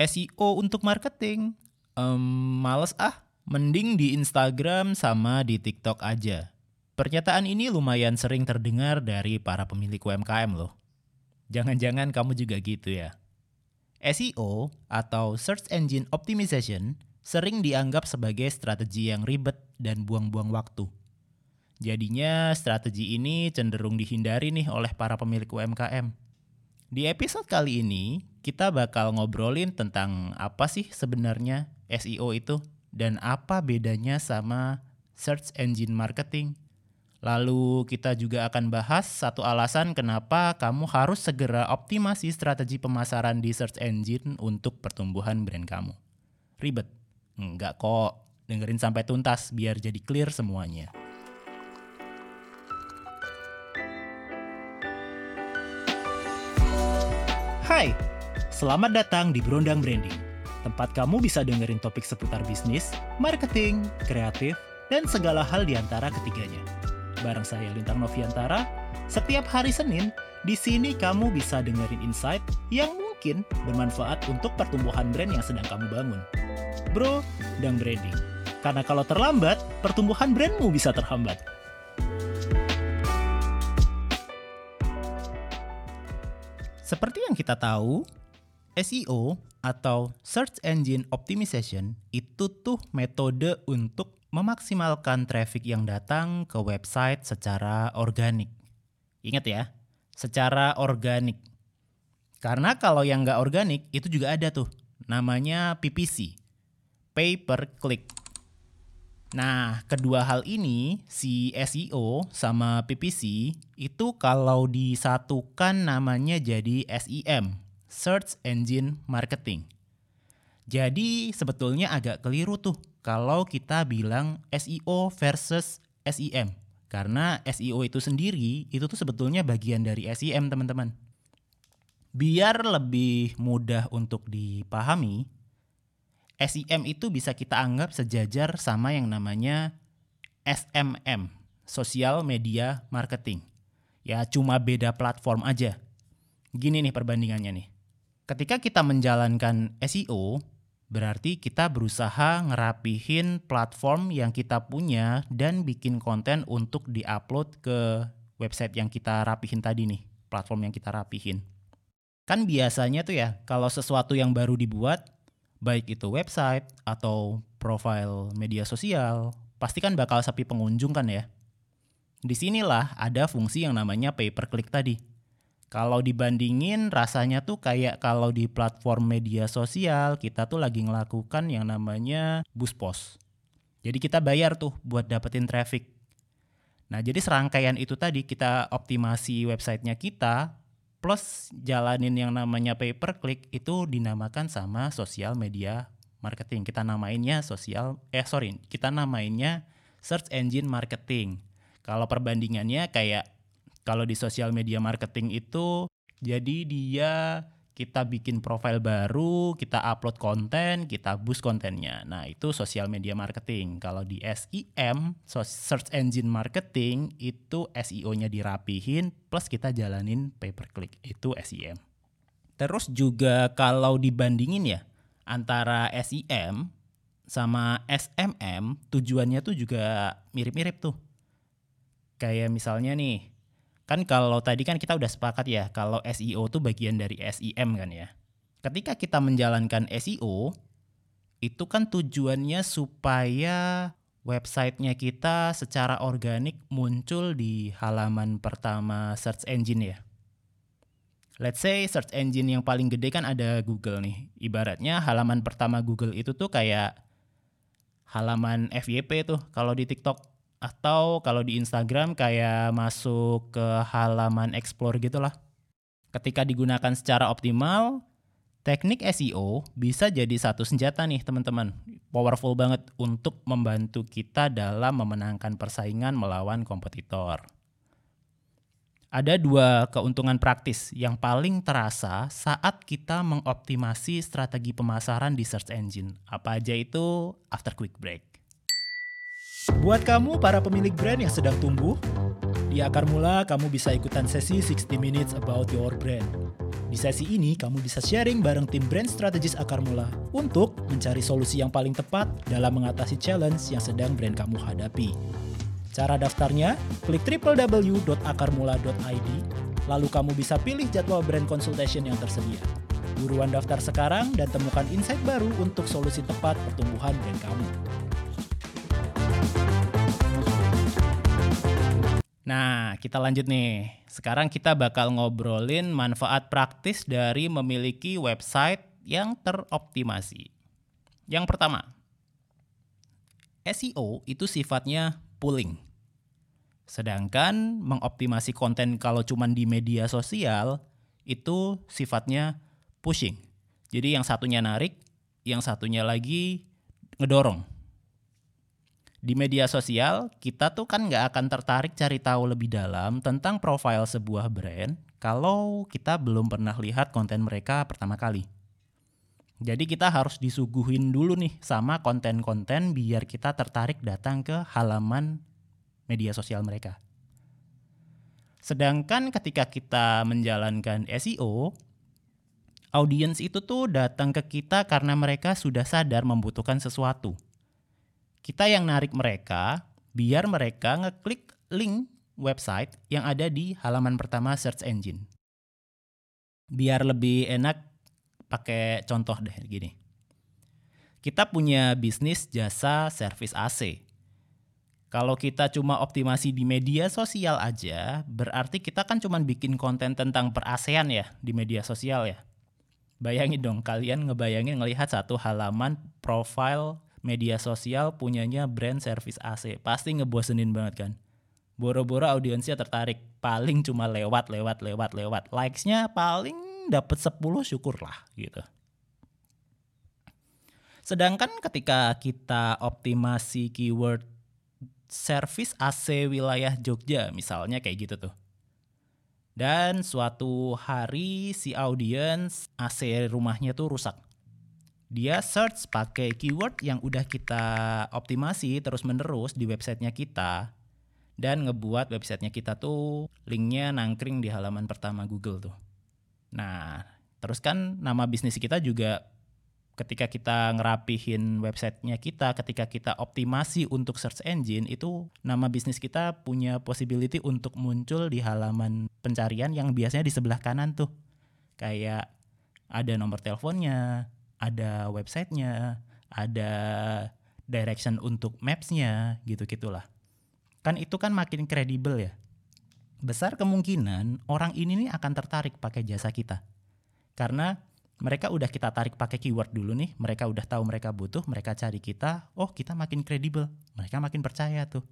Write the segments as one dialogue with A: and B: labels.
A: SEO untuk marketing? Um, males ah, mending di Instagram sama di TikTok aja. Pernyataan ini lumayan sering terdengar dari para pemilik UMKM loh. Jangan-jangan kamu juga gitu ya. SEO atau Search Engine Optimization sering dianggap sebagai strategi yang ribet dan buang-buang waktu. Jadinya strategi ini cenderung dihindari nih oleh para pemilik UMKM. Di episode kali ini, kita bakal ngobrolin tentang apa sih sebenarnya SEO itu dan apa bedanya sama search engine marketing. Lalu kita juga akan bahas satu alasan kenapa kamu harus segera optimasi strategi pemasaran di search engine untuk pertumbuhan brand kamu. Ribet? Enggak kok. Dengerin sampai tuntas biar jadi clear semuanya. Hai, selamat datang di Brondang Branding. Tempat kamu bisa dengerin topik seputar bisnis, marketing, kreatif, dan segala hal di antara ketiganya. Bareng saya Lintang Noviantara, setiap hari Senin, di sini kamu bisa dengerin insight yang mungkin bermanfaat untuk pertumbuhan brand yang sedang kamu bangun. Bro, dan branding. Karena kalau terlambat, pertumbuhan brandmu bisa terhambat. Seperti yang kita tahu, SEO atau Search Engine Optimization itu tuh metode untuk memaksimalkan traffic yang datang ke website secara organik. Ingat ya, secara organik. Karena kalau yang nggak organik itu juga ada tuh, namanya PPC, Pay Per Click. Nah, kedua hal ini, si SEO sama PPC, itu kalau disatukan namanya jadi SEM, Search Engine Marketing. Jadi sebetulnya agak keliru tuh kalau kita bilang SEO versus SEM. Karena SEO itu sendiri, itu tuh sebetulnya bagian dari SEM teman-teman. Biar lebih mudah untuk dipahami, SEM itu bisa kita anggap sejajar sama yang namanya SMM, Social Media Marketing. Ya cuma beda platform aja. Gini nih perbandingannya nih. Ketika kita menjalankan SEO, berarti kita berusaha ngerapihin platform yang kita punya dan bikin konten untuk diupload ke website yang kita rapihin tadi nih, platform yang kita rapihin. Kan biasanya tuh ya, kalau sesuatu yang baru dibuat, baik itu website atau profile media sosial, pasti kan bakal sepi pengunjung kan ya. Di sinilah ada fungsi yang namanya pay per click tadi. Kalau dibandingin rasanya tuh kayak kalau di platform media sosial kita tuh lagi ngelakukan yang namanya boost post. Jadi kita bayar tuh buat dapetin traffic. Nah jadi serangkaian itu tadi kita optimasi websitenya kita plus jalanin yang namanya pay per click itu dinamakan sama sosial media marketing. Kita namainnya sosial eh sorry, kita namainnya search engine marketing. Kalau perbandingannya kayak kalau di sosial media marketing itu jadi dia kita bikin profile baru, kita upload konten, kita boost kontennya. Nah, itu sosial media marketing. Kalau di SEM, search engine marketing, itu SEO-nya dirapihin plus kita jalanin pay per click. Itu SEM. Terus juga kalau dibandingin ya antara SEM sama SMM, tujuannya tuh juga mirip-mirip tuh. Kayak misalnya nih, Kan kalau tadi kan kita udah sepakat ya kalau SEO itu bagian dari SEM kan ya. Ketika kita menjalankan SEO, itu kan tujuannya supaya websitenya kita secara organik muncul di halaman pertama search engine ya. Let's say search engine yang paling gede kan ada Google nih. Ibaratnya halaman pertama Google itu tuh kayak halaman FYP tuh kalau di TikTok atau kalau di Instagram kayak masuk ke halaman explore gitulah. Ketika digunakan secara optimal, teknik SEO bisa jadi satu senjata nih teman-teman. Powerful banget untuk membantu kita dalam memenangkan persaingan melawan kompetitor. Ada dua keuntungan praktis yang paling terasa saat kita mengoptimasi strategi pemasaran di search engine. Apa aja itu? After quick break. Buat kamu para pemilik brand yang sedang tumbuh, di akar mula kamu bisa ikutan sesi 60 minutes about your brand. Di sesi ini, kamu bisa sharing bareng tim brand strategis Akar Mula untuk mencari solusi yang paling tepat dalam mengatasi challenge yang sedang brand kamu hadapi. Cara daftarnya, klik www.akarmula.id, lalu kamu bisa pilih jadwal brand consultation yang tersedia. Buruan daftar sekarang dan temukan insight baru untuk solusi tepat pertumbuhan brand kamu. Nah, kita lanjut nih. Sekarang kita bakal ngobrolin manfaat praktis dari memiliki website yang teroptimasi. Yang pertama, SEO itu sifatnya pooling. Sedangkan mengoptimasi konten kalau cuma di media sosial itu sifatnya pushing. Jadi yang satunya narik, yang satunya lagi ngedorong di media sosial kita tuh kan nggak akan tertarik cari tahu lebih dalam tentang profil sebuah brand kalau kita belum pernah lihat konten mereka pertama kali. Jadi kita harus disuguhin dulu nih sama konten-konten biar kita tertarik datang ke halaman media sosial mereka. Sedangkan ketika kita menjalankan SEO, audiens itu tuh datang ke kita karena mereka sudah sadar membutuhkan sesuatu kita yang narik mereka biar mereka ngeklik link website yang ada di halaman pertama search engine. Biar lebih enak pakai contoh deh gini. Kita punya bisnis jasa servis AC. Kalau kita cuma optimasi di media sosial aja, berarti kita kan cuma bikin konten tentang per-ASEAN ya di media sosial ya. Bayangin dong kalian ngebayangin ngelihat satu halaman profile media sosial punyanya brand service AC. Pasti ngebosenin banget kan. Boro-boro audiensnya tertarik. Paling cuma lewat, lewat, lewat, lewat. Likes-nya paling dapat 10 syukurlah gitu. Sedangkan ketika kita optimasi keyword service AC wilayah Jogja misalnya kayak gitu tuh. Dan suatu hari si audiens AC rumahnya tuh rusak dia search pakai keyword yang udah kita optimasi terus menerus di websitenya kita dan ngebuat websitenya kita tuh linknya nangkring di halaman pertama Google tuh. Nah, terus kan nama bisnis kita juga ketika kita ngerapihin websitenya kita, ketika kita optimasi untuk search engine itu nama bisnis kita punya possibility untuk muncul di halaman pencarian yang biasanya di sebelah kanan tuh. Kayak ada nomor teleponnya, ada websitenya, ada direction untuk mapsnya, gitu gitulah. Kan itu kan makin kredibel ya. Besar kemungkinan orang ini nih akan tertarik pakai jasa kita. Karena mereka udah kita tarik pakai keyword dulu nih, mereka udah tahu mereka butuh, mereka cari kita, oh kita makin kredibel, mereka makin percaya tuh.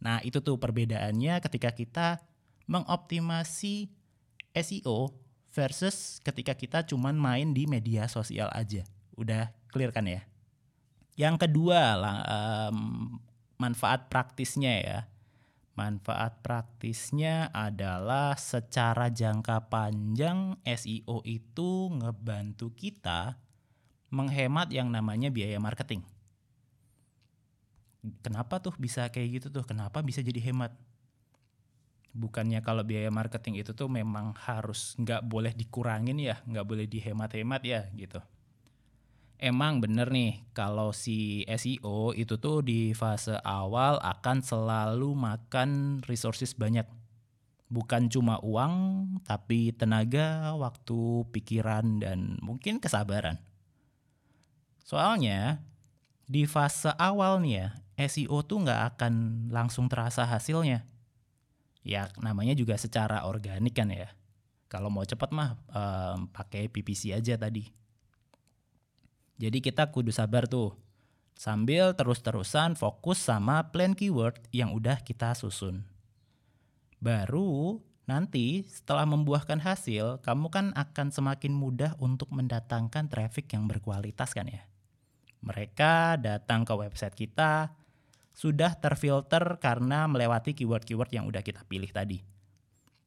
A: Nah itu tuh perbedaannya ketika kita mengoptimasi SEO versus ketika kita cuman main di media sosial aja. Udah clear kan ya? Yang kedua lah um, manfaat praktisnya ya. Manfaat praktisnya adalah secara jangka panjang SEO itu ngebantu kita menghemat yang namanya biaya marketing. Kenapa tuh bisa kayak gitu tuh? Kenapa bisa jadi hemat? bukannya kalau biaya marketing itu tuh memang harus nggak boleh dikurangin ya, nggak boleh dihemat-hemat ya gitu. Emang bener nih kalau si SEO itu tuh di fase awal akan selalu makan resources banyak. Bukan cuma uang, tapi tenaga, waktu, pikiran, dan mungkin kesabaran. Soalnya di fase awal nih ya, SEO tuh nggak akan langsung terasa hasilnya ya namanya juga secara organik kan ya. Kalau mau cepat mah um, pakai PPC aja tadi. Jadi kita kudu sabar tuh. Sambil terus-terusan fokus sama plan keyword yang udah kita susun. Baru nanti setelah membuahkan hasil, kamu kan akan semakin mudah untuk mendatangkan traffic yang berkualitas kan ya. Mereka datang ke website kita, sudah terfilter karena melewati keyword-keyword yang udah kita pilih tadi.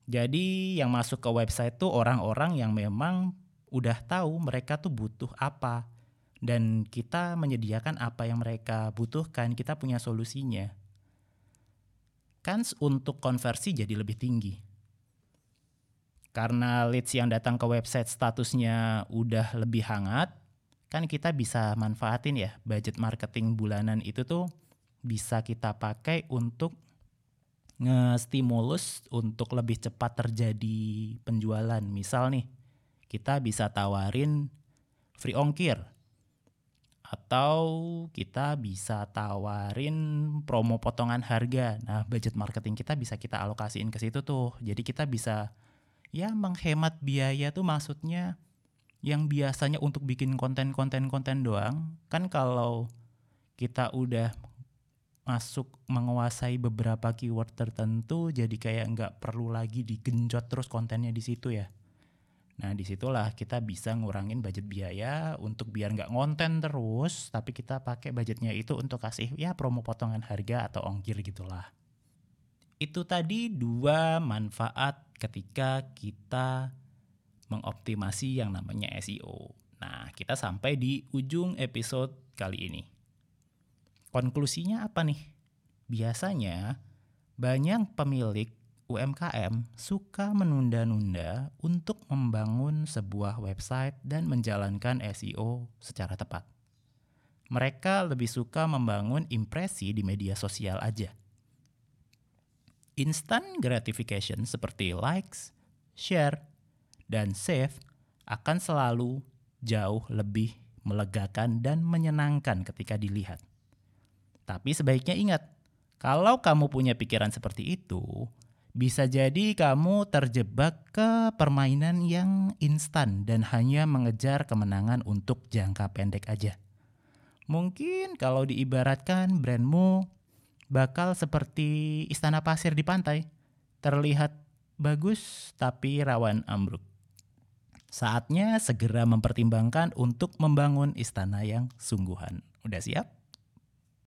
A: Jadi yang masuk ke website tuh orang-orang yang memang udah tahu mereka tuh butuh apa dan kita menyediakan apa yang mereka butuhkan, kita punya solusinya. Kans untuk konversi jadi lebih tinggi. karena leads yang datang ke website statusnya udah lebih hangat, kan kita bisa manfaatin ya budget marketing bulanan itu tuh bisa kita pakai untuk nge-stimulus untuk lebih cepat terjadi penjualan. Misal nih, kita bisa tawarin free ongkir atau kita bisa tawarin promo potongan harga. Nah, budget marketing kita bisa kita alokasiin ke situ tuh. Jadi kita bisa ya menghemat biaya tuh maksudnya yang biasanya untuk bikin konten-konten konten doang. Kan kalau kita udah masuk menguasai beberapa keyword tertentu jadi kayak nggak perlu lagi digenjot terus kontennya di situ ya. Nah di situlah kita bisa ngurangin budget biaya untuk biar nggak ngonten terus, tapi kita pakai budgetnya itu untuk kasih ya promo potongan harga atau ongkir gitulah. Itu tadi dua manfaat ketika kita mengoptimasi yang namanya SEO. Nah kita sampai di ujung episode kali ini. Konklusinya apa nih? Biasanya banyak pemilik UMKM suka menunda-nunda untuk membangun sebuah website dan menjalankan SEO secara tepat. Mereka lebih suka membangun impresi di media sosial aja. Instant gratification seperti likes, share, dan save akan selalu jauh lebih melegakan dan menyenangkan ketika dilihat. Tapi sebaiknya ingat, kalau kamu punya pikiran seperti itu, bisa jadi kamu terjebak ke permainan yang instan dan hanya mengejar kemenangan untuk jangka pendek aja. Mungkin kalau diibaratkan brandmu bakal seperti istana pasir di pantai, terlihat bagus tapi rawan ambruk. Saatnya segera mempertimbangkan untuk membangun istana yang sungguhan. Udah siap?